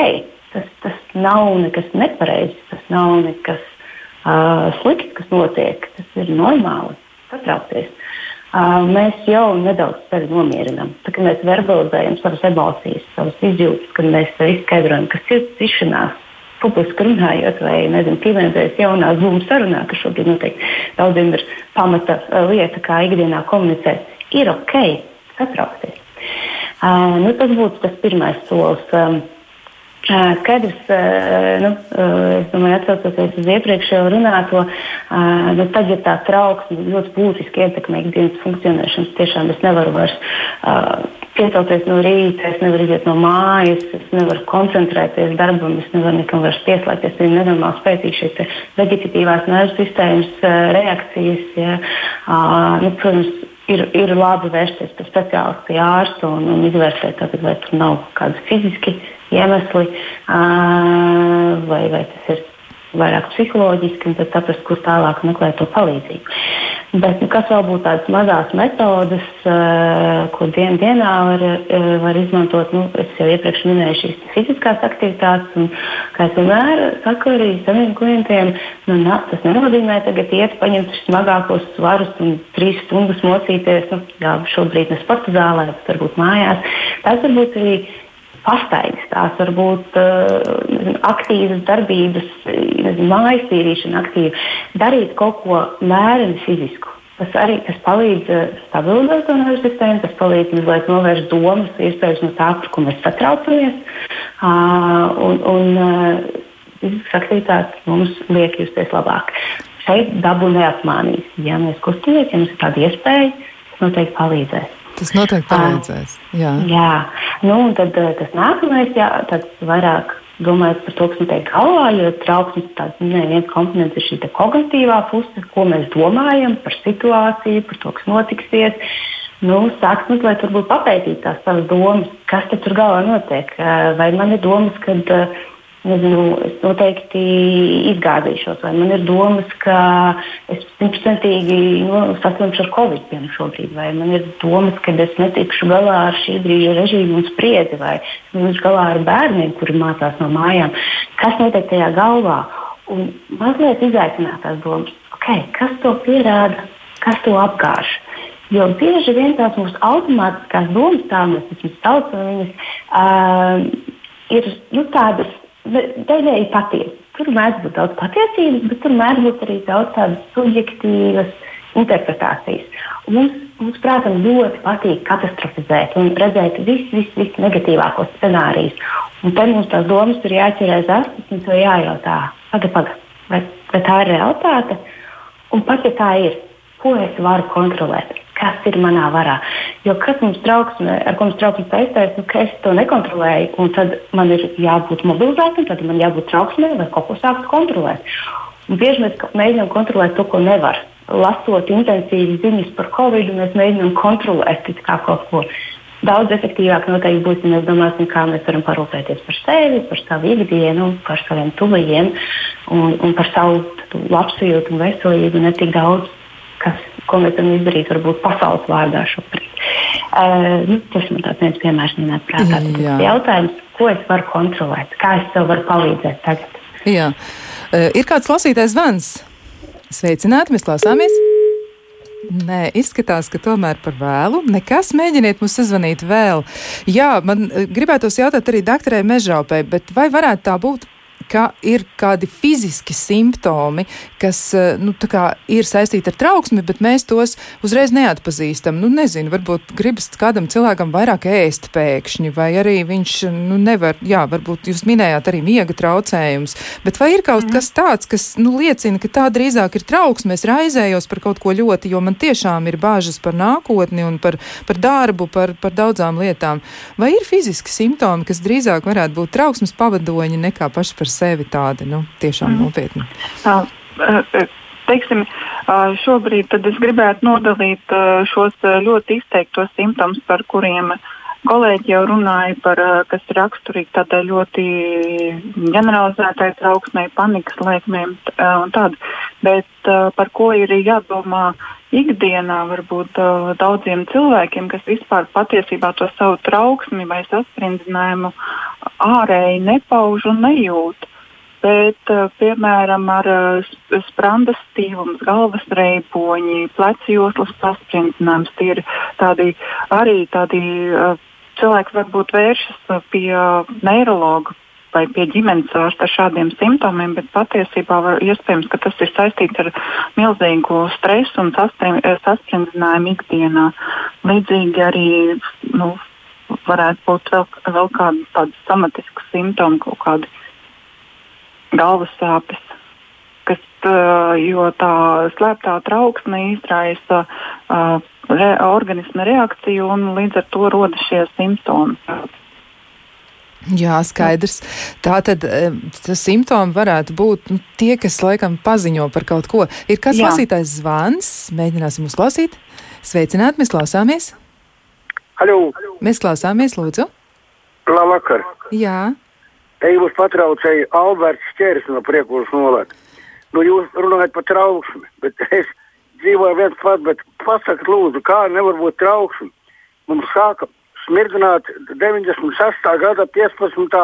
Tas, tas nav nekas nepareizs, tas nav nekas uh, slikts, kas notiek. Tas ir normāli satraukties. Uh, mēs jau nedaudz sevi nomierinām. Tad, kad mēs verbalizējam savas emocijas, savas izjūtas, kad mēs izskaidrojam, kas ir cišanās, publiski runājot, vai nezinu, pievienoties jaunā Zoom sarunā, kas šobrīd noteikti daudziem ir pamata uh, lieta, kā ikdienā komunicēt, ir ok satraukties. Uh, nu, tas būtu tas pirmais solis. Um, Skaidrs, nu, es domāju, atcaucoties uz iepriekšējo runāto, nu, tad, ja tā trauksme ļoti būtiski ietekmē ikdienas funkcionēšanu, tiešām es nevaru vairs piecelties no rīta, es nevaru iziet no mājas, es nevaru koncentrēties darbam, es nevaru nekam vairs pieslēgties. Ir nenormāli spēcīgas šīs veģetatīvās nervu sistēmas reakcijas. Ja. Nu, protams, ir, ir labi vērsties pie speciālista, pie ārsta un, un izvērtēt, tātad, vai tur nav kādi fiziski iemesli, vai, vai tas ir vairāk psiholoģiski, un tad saprast, kur tālāk meklēt to palīdzību. Bet nu, kas vēl būtu tādas mazas metodes, uh, ko dien, dienā var, uh, var izmantot? Nu, es jau iepriekš minēju šīs fiziskās aktivitātes, un kā es vienmēr saku arī saviem klientiem, nu, na, tas nenozīmē tagad iet paņemt smagākos svarus un trīs stundas mocīties. Nu, jā, šobrīd ne sporta zālē, bet varbūt mājās. Tas varbūt arī pastaigas, tās var būt uh, aktīvas darbības, nezinu, mājas tīrīšana, aktīva. Darīt kaut ko mēreni fizisku. Tas arī tas palīdz uh, stabilizēt to nervu sistēmu, tas palīdz mazliet novērst domas, iespējas no tā, par ko mēs satraucamies. Uh, un, un uh, fiziskas aktivitātes mums liek justies labāk. Šeit dabu neapmānīs. Ja mēs kustamies, ja mums ir tāda iespēja, tas noteikti palīdzēs. Tas noteikti palīdzēs. Jā, jā. Nu, tad tas nākamais, jā, tad vairāk domājot par to, kas notiek galvā, jo trauksmes tāds ne, viens komponents ir šī kognitīvā puse, ko mēs domājam par situāciju, par to, kas notiksies. Nu, sākt mazliet papētīt tās savas domas, kas tur galvā notiek. Vai man ir domas, ka uh, Nezinu, es noteikti izgāzīšos, vai man ir domas, ka es simtprocentīgi nu, saslimšu ar covid pienu šobrīd, vai man ir domas, ka es netikšu galā ar šī brīža režīmu un spriedzi, vai netikšu galā ar bērniem, kuri mācās no mājām. Kas notiek tajā galvā? Un mazliet izaicināt tās domas, okay, kas to pierāda, kas to apgāž. Jo bieži vien tās mūsu automātiskās domas, tā mēs viņus saucam, viņas uh, ir nu, tādas daļēji patiesi. Tur mēdz būt daudz patiesības, bet tur mēdz būt arī daudz tādas subjektīvas interpretācijas. Un mums, mums, prātam, ļoti patīk katastrofizēt un redzēt visus, visus, visus negatīvākos scenārijus. Un te mums tās domas ir jāķerēs astes un to jājautā, pagaidi, pagaidi, vai, vai tā ir realitāte? Un pat ja tā ir, ko es varu kontrolēt? Kas ir manā varā. Jo kas mums trauksme, ar ko mums trauksme saistās, nu, ka es to nekontrolēju, un tad man ir jābūt mobilizētam, tad man jābūt trauksmē, lai kaut ko sāktu kontrolēt. Un bieži mēs mēģinām kontrolēt to, ko nevar. Lasot intensīvi ziņas par covid, mēs mēģinām kontrolēt kaut ko. Daudz efektīvāk noteikti būs, ja mēs domāsim, kā mēs varam parūpēties par sevi, par savu ikdienu, par saviem tuvajiem un, un par savu labsajūtu un veselību, ne tik daudz, kas ko mēs varam izdarīt varbūt pasaules vārdā šobrīd. Uh, nu, tas man tāds viens piemērs minēt prātā. Tas jautājums, ko es varu kontrolēt, kā es sev varu palīdzēt tagad. Jā. Uh, ir kāds lasītājs zvans? Sveicināti, mēs klausāmies! Nē, izskatās, ka tomēr par vēlu. Nekas, mēģiniet mums sazvanīt vēl. Jā, man gribētos jautāt arī doktorai Mežaupē, bet vai varētu tā būt? Ka ir kādi fiziski simptomi, kas eh, nu, ir saistīti ar trauksmi, bet mēs tos uzreiz neatpazīstam. Nu, nezinu, varbūt gribas kādam cilvēkam vairāk ēst pēkšņi, vai arī viņš nu, nevar, jā, varbūt jūs minējāt arī miega traucējums, bet vai ir kaut mm. kas tāds, kas nu, liecina, ka tā drīzāk ir trauksme, es raizējos par kaut ko ļoti, jo man tiešām ir bāžas par nākotni un par, par darbu, par, par daudzām lietām. Vai ir fiziski simptomi, kas drīzāk varētu būt trauksmes pavadoņi nekā paši par sevi tādi nu, tiešām mm. nopietni? Uh, teiksim, šobrīd es gribētu nodalīt šos ļoti izteiktos simptomus, par kuriem kolēģi jau runāja, par, kas ir raksturīgi tādai ļoti generalizētai trauksmei, panikas lēkmēm un tādu. Bet par ko ir jādomā ikdienā, varbūt daudziem cilvēkiem, kas vispār patiesībā to savu trauksmi vai sasprindinājumu ārēji nepauž un nejūt bet, eh, piemēram, ar eh, sprandas stīvums, galvas reipoņi, plecu joslas saspringtinājums, tie ir tādi arī tādi eh, cilvēki varbūt vēršas pie neirologa vai pie ģimenes ārsta ar šādiem simptomiem, bet patiesībā var, iespējams, ka tas ir saistīts ar milzīgu stresu un sasprindzinājumu ikdienā. Līdzīgi arī nu, varētu būt vēl, vēl kādi tādi somatiski simptomi, kaut kādi galvas sāpes. Kas, jo tā slēptā trauksme izraisa re, organisma reakciju un līdz ar to rodas šie simptomi. Jā, skaidrs. Tā tad simptomi varētu būt nu, tie, kas laikam paziņo par kaut ko. Ir kāds Jā. lasītājs zvans, mēģināsim uzklausīt. Sveicināti, mēs klausāmies. Halo. Mēs klausāmies, lūdzu. Labvakar. Jā. Te jūs patraucēja Alberts Čērs no priekūras nolēk. Nu, jūs runājat par trauksmi, bet es dzīvoju viens pats, bet pasakiet, lūdzu, kā nevar būt trauksme. Mums sāka smirdināt 96. gada 15.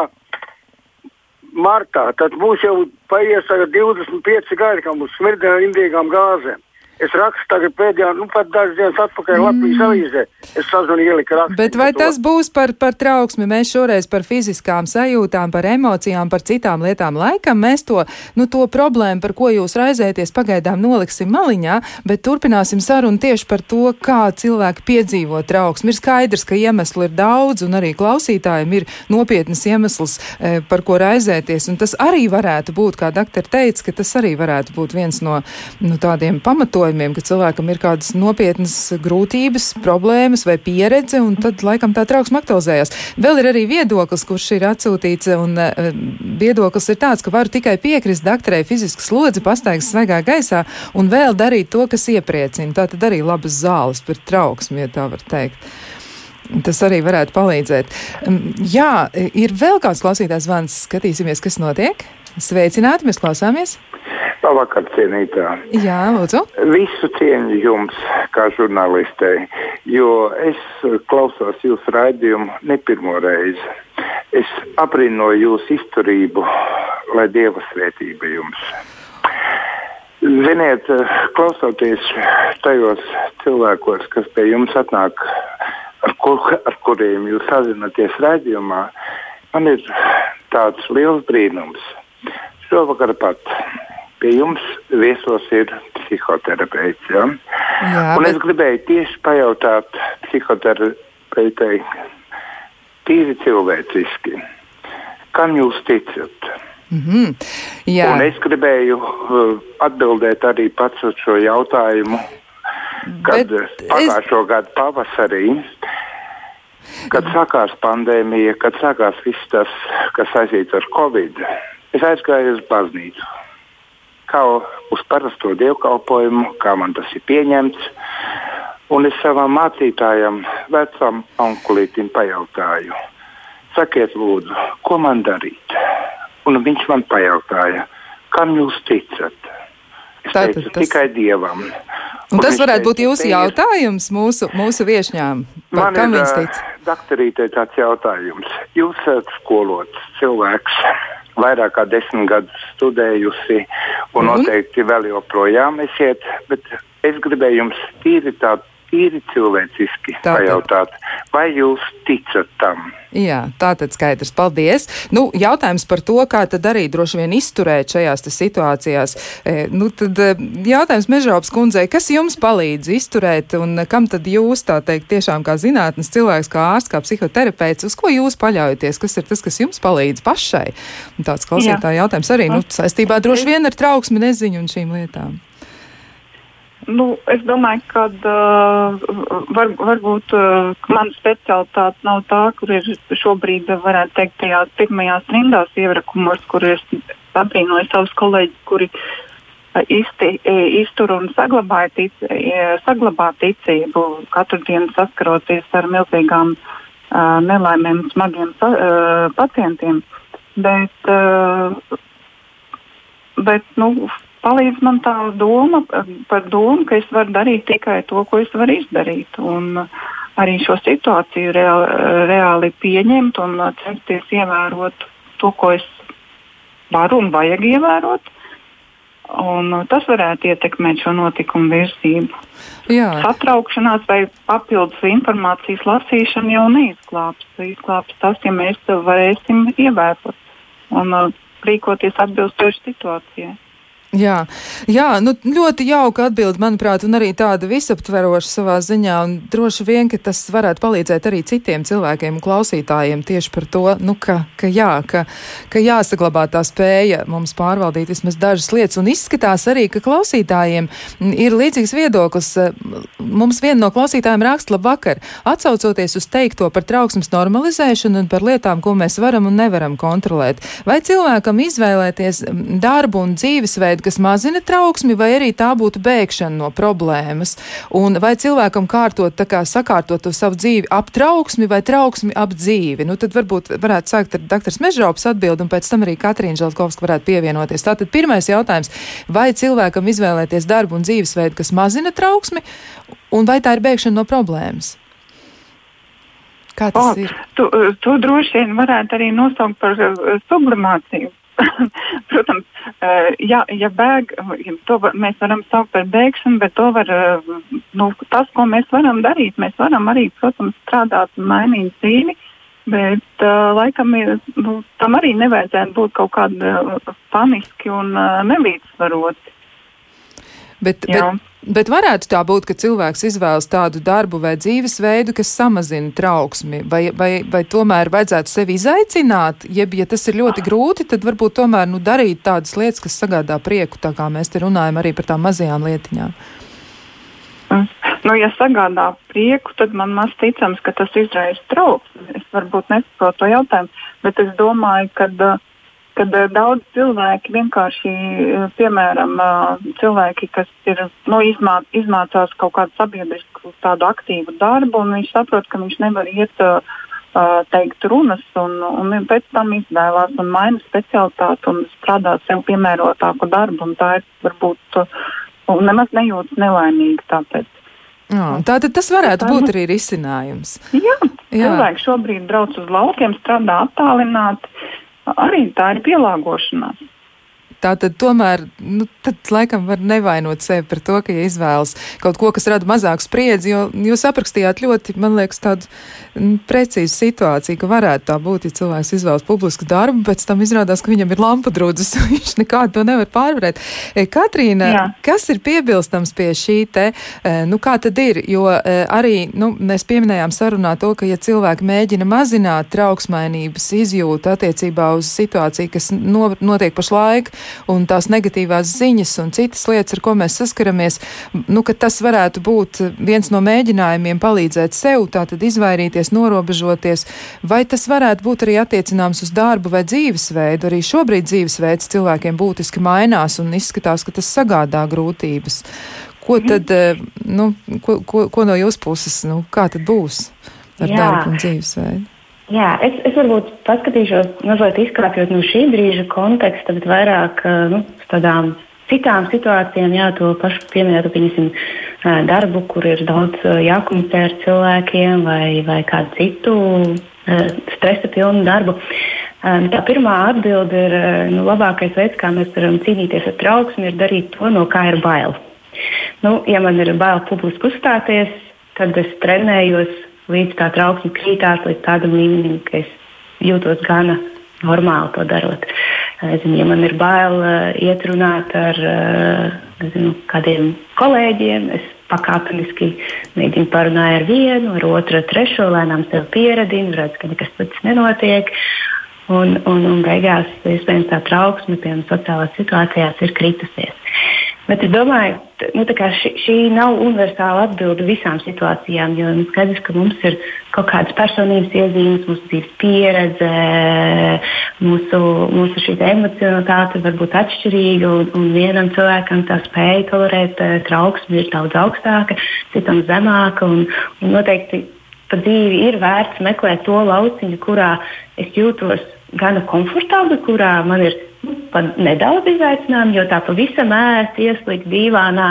martā. Tad būs jau paies 25 gadi, kā mums smirdina ar indīgām gāzēm. Es rakstu tagad pēdējā, nu pat dažas dienas atpakaļ Latvijas avīzē. Es sazvanīju ielika rakstu. Bet vai tas būs par, par trauksmi? Mēs šoreiz par fiziskām sajūtām, par emocijām, par citām lietām. Laikam mēs to, nu, to problēmu, par ko jūs raizēties, pagaidām noliksim maliņā, bet turpināsim sarunu tieši par to, kā cilvēki piedzīvo trauksmi. Ir skaidrs, ka iemeslu ir daudz, un arī klausītājiem ir nopietnas iemesls, e, par ko raizēties. Un tas arī varētu būt, kā doktori teica, ka tas arī varētu būt viens no nu, tādiem pamatojumiem ka cilvēkam ir kādas nopietnas grūtības, problēmas vai pieredze, un tad laikam tā trauksme aktualizējas. Vēl ir arī viedoklis, kurš ir atsūtīts, un uh, viedoklis ir tāds, ka varu tikai piekrist doktorei fizisku slodzi, pastaigas svaigā gaisā un vēl darīt to, kas iepriecina. Tā tad arī labas zāles par trauksmi, ja tā var teikt. Tas arī varētu palīdzēt. Jā, ir vēl kāds klausītājs zvans. Skatīsimies, kas notiek. Sveicināti, mēs klausāmies. Labvakar, cienītā. Jā, lūdzu. Visu cieņu jums, kā žurnālistei, jo es klausos jūsu raidījumu ne pirmo reizi. Es abrīnoju jūsu izturību, lai dieva svētība jums. Ziniet, klausoties tajos cilvēkos, kas pie jums atnāk, ar, kur, ar kuriem jūs sazināties raidījumā, man ir tāds liels brīnums. Šovakar pat pie jums viesos ir psihoterapeits. Ja? Jā, Un bet- es gribēju tieši pajautāt psihoterapeitei, tīri cilvēciski, kam jūs ticat? Mhm. Jā, Un es gribēju uh, atbildēt arī pats uz šo jautājumu, kad Bet es... pagājušo gadu pavasarī, kad sākās pandēmija, kad sākās viss tas, kas saistīts ar covid, es aizgāju uz baznīcu. Kā uz parasto dievkalpojumu, kā man tas ir pieņemts. Un es savam mācītājam, vecam onkulītim, pajautāju, sakiet, lūdzu, ko man darīt? Un viņš man pajautāja, kam jūs ticat? Es Tātad teicu, tas- tikai dievam. un tas viņš varētu būt teica, jūsu "Te ir- jautājums mūsu, mūsu viešņām. Par Man kam ir viņas ā, tic? doktorītei tāds jautājums. Jūs esat skolots cilvēks, vairāk kā desmit gadus studējusi, un Un? noteikti vēl joprojām esiet, bet es gribēju jums tīri tā, tīri cilvēciski Tātad. pajautāt, vai jūs ticat tam? Jā, tā tad skaidrs. Paldies. Nu, jautājums par to, kā tad arī droši vien izturēt šajās te situācijās. E, nu, tad e, jautājums Mežops kundzei, kas jums palīdz izturēt un kam tad jūs, tā teikt, tiešām kā zinātnes cilvēks, kā ārsts, kā psihoterapeits, uz ko jūs paļaujaties? Kas ir tas, kas jums palīdz pašai? Un tāds klausītāja jautājums arī, nu, saistībā droši vien ar trauksmi, neziņu un šīm lietām. Nu, es domāju, ka uh, var, varbūt uh, mana specialitāte nav tā, kur ir šobrīd, uh, varētu teikt, tajās pirmajās rindās ierakumos, kur es abrīnoju savus kolēģus, kuri uh, izti, eh, iztur un saglabāja tic, eh, saglabā ticību, katru dienu saskaroties ar milzīgām uh, nelaimēm, smagiem uh, pacientiem. Bet, uh, bet nu, palīdz man tā doma eh, par domu, ka es varu darīt tikai to, ko es varu izdarīt. Un eh, arī šo situāciju reāli, reāli pieņemt un eh, censties ievērot to, ko es varu un vajag ievērot. Un eh, tas varētu ietekmēt šo notikumu virzību. Jā, Satraukšanās vai papildus informācijas lasīšana jau neizglābs. Izglābs tas, ja mēs to varēsim ievērot un rīkoties atbilstoši situācijai. Jā, jā nu, ļoti jauka atbilde, manuprāt, un arī tāda visaptveroša savā ziņā. Droši vien, ka tas varētu palīdzēt arī citiem cilvēkiem un klausītājiem tieši par to, nu, ka, ka, jā, ka, ka jāsaglabā tā spēja mums pārvaldīt vismaz dažas lietas. Un izskatās arī, ka klausītājiem ir līdzīgs viedoklis. Mums viena no klausītājiem raksta labvakar, atsaucoties uz teikto par trauksmes normalizēšanu un par lietām, ko mēs varam un nevaram kontrolēt. Vai cilvēkam izvēlēties darbu un dzīvesveidu, kas mazina trauksmi, vai arī tā būtu bēgšana no problēmas. Un vai cilvēkam kārtot, kā sakārtot to savu dzīvi ap trauksmi vai trauksmi ap dzīvi? Nu, tad varbūt varētu sākt ar dr. Mežraupas atbildi, un pēc tam arī Katrīna Žalkovska varētu pievienoties. Tātad pirmais jautājums, vai cilvēkam izvēlēties darbu un dzīvesveidu, kas mazina trauksmi, un vai tā ir bēgšana no problēmas? Kā tas o, ir? Tu, tu droši vien varētu arī nosaukt par uh, sublimāciju. Protams, uh, ja, ja bēg, to mēs varam saukt par bēgšanu, bet var, uh, nu, tas, ko mēs varam darīt, mēs varam arī, protams, strādāt un mainīt dzīvi, bet uh, laikam ir, nu, tam arī nevajadzētu būt kaut kāda uh, paniski un uh, nelīdzsvaroti. Bet, Jā. bet, Bet varētu tā būt, ka cilvēks izvēlas tādu darbu vai dzīvesveidu, kas samazina trauksmi, vai, vai, vai tomēr vajadzētu sevi izaicināt, jeb, ja tas ir ļoti grūti, tad varbūt tomēr nu, darīt tādas lietas, kas sagādā prieku, tā kā mēs te runājam arī par tām mazajām lietiņām. Nu, ja sagādā prieku, tad man maz ticams, ka tas izraisa trauksmi. Es varbūt nesaprotu to jautājumu, bet es domāju, ka uh, kad uh, daudz cilvēki vienkārši, uh, piemēram, uh, cilvēki, kas ir, nu, izmā, izmācās kaut kādu sabiedrisku tādu aktīvu darbu, un viņš saprot, ka viņš nevar iet teikt runas, un, un pēc tam izvēlās un maina specialitāti un strādā sev piemērotāku darbu, un tā ir varbūt, nemaz nejūtas nelaimīgi tāpēc. Jā, tātad tas varētu būt arī risinājums. Jā, Jā. cilvēki šobrīd brauc uz laukiem, strādā attālināti, arī tā ir pielāgošanās. Tā tad tomēr, nu, tad laikam var nevainot sevi par to, ka ja izvēlas kaut ko, kas rada mazāku spriedzi, jo jūs aprakstījāt ļoti, man liekas, tādu m, precīzu situāciju, ka varētu tā būt, ja cilvēks izvēlas publisku darbu, pēc tam izrādās, ka viņam ir lampu drudzes, viņš nekādu to nevar pārvarēt. E, Katrīna, Jā. kas ir piebilstams pie šī te, e, nu kā tad ir, jo e, arī, nu, mēs pieminējām sarunā to, ka ja cilvēki mēģina mazināt trauksmainības izjūtu attiecībā uz situāciju, kas no, notiek pašlaik, un tās negatīvās ziņas un citas lietas, ar ko mēs saskaramies, nu, ka tas varētu būt viens no mēģinājumiem palīdzēt sev, tātad izvairīties, norobežoties, vai tas varētu būt arī attiecināms uz darbu vai dzīvesveidu. Arī šobrīd dzīvesveids cilvēkiem būtiski mainās un izskatās, ka tas sagādā grūtības. Ko mhm. tad, eh, nu, ko, ko, ko no jūsu puses, nu, kā tad būs ar Jā. darbu un dzīvesveidu? Jā, es, es varbūt paskatīšos, mazliet izkāpjot no šī brīža konteksta, bet vairāk nu, tādām citām situācijām, jā, to pašu pieminētu, pieņemsim, darbu, kur ir daudz jākomunicē ar cilvēkiem vai, vai kādu citu stresa pilnu darbu. Tā pirmā atbilde ir, nu, labākais veids, kā mēs varam cīnīties ar trauksmi, ir darīt to, no kā ir bail. Nu, ja man ir bail publiski uzstāties, tad es trenējos līdz tā trauksme krītās līdz tādam līmenim, ka es jūtos gana normāli to darot. Zinu, ja man ir bail iet runāt ar zinu, kādiem kolēģiem, es pakāpeniski mēģinu parunāt ar vienu, ar otru, ar trešo, lēnām sev pieradinu, redzu, ka nekas tāds nenotiek. Un, un, un beigās, iespējams, tā trauksme, piemēram, sociālās situācijās ir kritusies. Bet es domāju, ka nu, šī, šī nav universāla atbilde visām situācijām, jo nu, skaidrs, ka mums ir kaut kādas personības iezīmes, mūsu dzīves pieredze, mūsu, mūsu emocionalitāte var būt atšķirīga. Un, un vienam cilvēkam tā spēja tolerēt eh, trauksmi ir daudz augstāka, citam zemāka. Un, un noteikti pa dzīvi ir vērts meklēt to lauciņu, kurā es jūtos gana komfortabli, kurā man ir nedaudz izaicinājumu, jo tā pavisam ērti ieslīgt divānā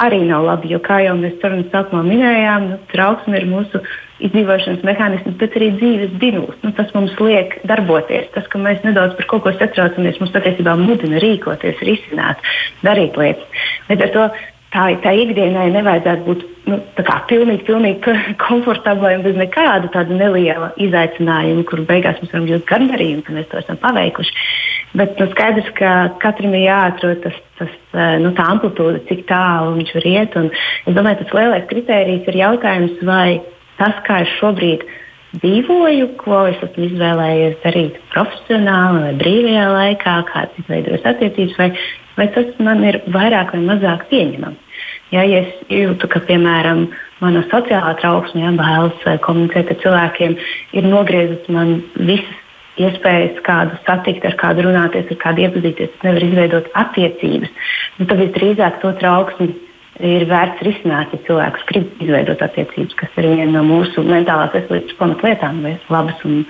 arī nav labi. Jo, kā jau mēs sarunas sākumā minējām, nu, trauksme ir mūsu izdzīvošanas mehānisms, bet arī dzīves dinuls. Nu, tas mums liek darboties. Tas, ka mēs nedaudz par kaut ko satraucamies, mums patiesībā mudina rīkoties, risināt, darīt lietas. Līdz ar to tā, tā ikdienai nevajadzētu būt nu, pilnīgi, pilnīgi komfortablai un bez nekāda tāda neliela izaicinājuma, kur beigās mēs varam just gandarījumu, ka mēs to esam paveikuši. Bet nu, skaidrs, ka katram ir jāatrod tas, tas, eh, nu, tā amplitūda, cik tālu viņš var iet. Un es domāju, tas lielais kriterijs ir jautājums, vai tas, kā es šobrīd dzīvoju, ko es esmu izvēlējies darīt profesionāli vai brīvajā laikā, kādas ir veidojas attiecības, vai, vai tas man ir vairāk vai mazāk pieņemams. Ja, ja es jūtu, ka, piemēram, mana sociālā trauksme, ja, bailes komunicēt ar cilvēkiem, ir nogriezis man visas iespējas kādu satikt, ar kādu runāties, ar kādu iepazīties, nevar izveidot attiecības, nu, tad visdrīzāk to trauksmi ir vērts risināt, ja cilvēks grib izveidot attiecības, kas ir viena no mūsu mentālās veselības pamatlietām, vai labas un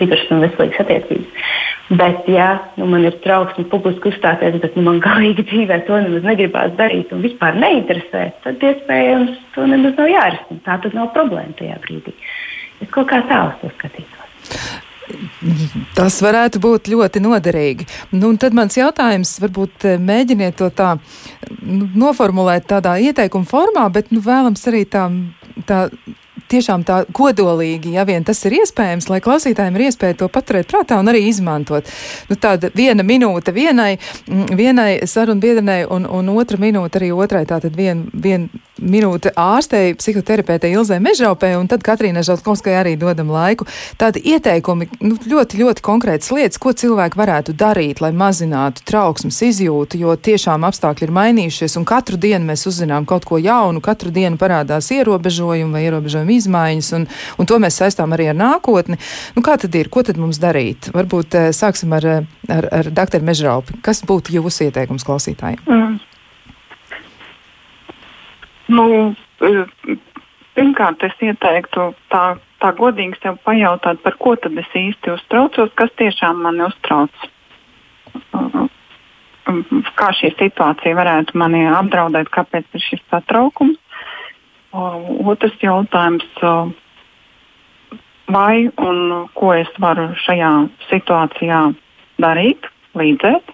stipras un veselīgas attiecības. Bet, ja nu, man ir trauksme publiski uzstāties, bet nu, man galīgi dzīvē to nemaz negribās darīt un vispār neinteresē, tad iespējams to nemaz nav jārisina. Tā tad nav problēma tajā brīdī. Es kaut kā tā uz to skatītos. Tas varētu būt ļoti noderīgi. Nu, tad mans jautājums, varbūt eh, mēģiniet to tā nu, noformulēt tādā ieteikuma formā, bet nu, vēlams arī tā, tā tiešām tā kodolīgi, ja vien tas ir iespējams, lai klausītājiem ir iespēja to paturēt prātā un arī izmantot. Nu, tāda viena minūte vienai, mm, vienai sarunbiedrenei un, un otra minūte arī otrai. Tātad viena vien minūte ārstei, psihoterapeitei Ilzai Mežaupē, un tad Katrīnai Žaltkovskai arī dodam laiku. Tādi ieteikumi, nu, ļoti, ļoti konkrētas lietas, ko cilvēki varētu darīt, lai mazinātu trauksmes izjūtu, jo tiešām apstākļi ir mainījušies, un katru dienu mēs uzzinām kaut ko jaunu, katru dienu parādās ierobežojumi vai ierobežojumi izmaiņas, un, un to mēs saistām arī ar nākotni. Nu, kā tad ir? Ko tad mums darīt? Varbūt eh, sāksim ar, eh, ar, ar doktoru Mežraupi. Kas būtu jūsu ieteikums klausītājiem? Mm. Nu, pirmkārt, es ieteiktu tā, tā godīgi sev pajautāt, par ko tad es īsti uztraucos, kas tiešām mani uztrauc. Kā šī situācija varētu mani apdraudēt, kāpēc ir šis satraukums. Otrs jautājums, vai un ko es varu šajā situācijā darīt, līdzēt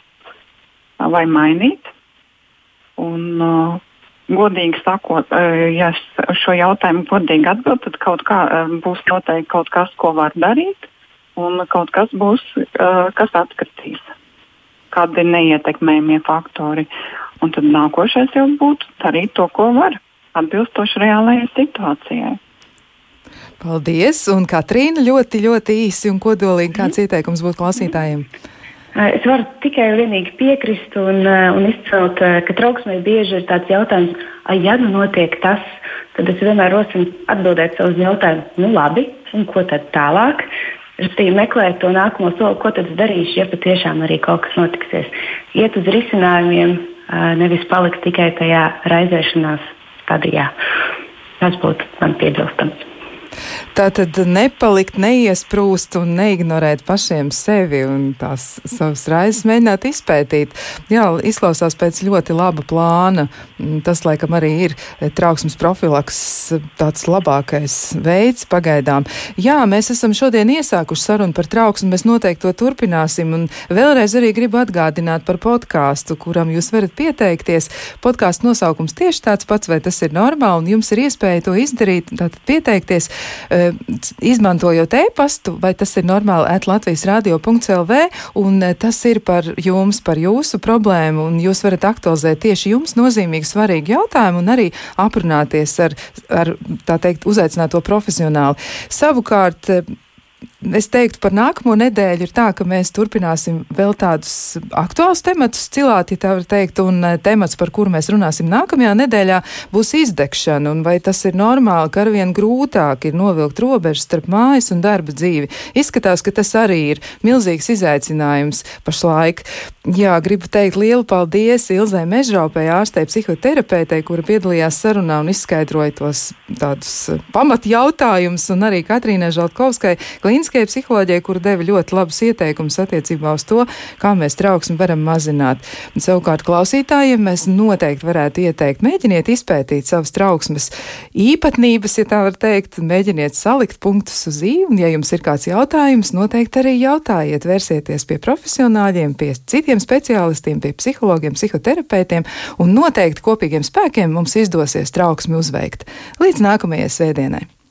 vai mainīt. Un, godīgi sakot, ja es šo jautājumu godīgi atbildēšu, tad kaut kā būs noteikti kaut kas, ko var darīt, un kaut kas būs, kas atkritīs. Kādi ir neietekmējamie faktori. Un tad nākošais jau būtu darīt to, ko var atbilstoši reālajai situācijai. Paldies! Un Katrīna ļoti, ļoti īsi un kodolīgi kāds mm. ieteikums būtu klausītājiem? Es varu tikai un vienīgi piekrist un, un izcelt, ka trauksmē bieži ir tāds jautājums, ja nu notiek tas, tad es vienmēr rosinu atbildēt savus jautājumus, nu labi, un ko tad tālāk? Respektīvi, meklēt to nākamo soli, ko tad es darīšu, ja patiešām arī kaut kas notiksies. Iet uz risinājumiem, nevis palikt tikai tajā raizēšanās stadijā. Tas būtu man piebilstams. Tā tad nepalikt, neiesprūst un neignorēt pašiem sevi un tās savas raizes mēģināt izpētīt. Jā, izklausās pēc ļoti laba plāna. Mm, tas, laikam, arī ir eh, trauksmes profilaks tāds labākais veids pagaidām. Jā, mēs esam šodien iesākuši sarunu par trauksmi, mēs noteikti to turpināsim. Un vēlreiz arī gribu atgādināt par podkāstu, kuram jūs varat pieteikties. Podkāstu nosaukums tieši tāds pats, vai tas ir normāli, un jums ir iespēja to izdarīt, tātad pieteikties. Izmantojot e-pastu, vai tas ir normāli at Latvijas radio.lv, un tas ir par jums, par jūsu problēmu, un jūs varat aktualizēt tieši jums nozīmīgi svarīgu jautājumu un arī aprunāties ar, ar tā teikt, uzaicināto profesionāli. Savukārt, Es teiktu, par nākamo nedēļu ir tā, ka mēs turpināsim vēl tādus aktuālus tematus cilāt, ja tā var teikt, un eh, temats, par kuru mēs runāsim nākamajā nedēļā, būs izdegšana, un vai tas ir normāli, ka arvien grūtāk ir novilkt robežas starp mājas un darba dzīvi. Izskatās, ka tas arī ir milzīgs izaicinājums pašlaik. Jā, gribu teikt lielu paldies Ilzai Mežraupē, ārstei psihoterapeitei, kura piedalījās sarunā un izskaidroja tos tādus eh, pamatjautājumus, un arī Katrīnai Žaltkovskai, klīniskajai psiholoģijai, kur deva ļoti labus ieteikumus attiecībā uz to, kā mēs trauksmi varam mazināt. Un, savukārt klausītājiem mēs noteikti varētu ieteikt, mēģiniet izpētīt savas trauksmes īpatnības, ja tā var teikt, mēģiniet salikt punktus uz īvu, un ja jums ir kāds jautājums, noteikti arī jautājiet, vērsieties pie profesionāļiem, pie citiem speciālistiem, pie psihologiem, psihoterapeitiem, un noteikti kopīgiem spēkiem mums izdosies trauksmi uzveikt. Līdz nākamajai svētdienai!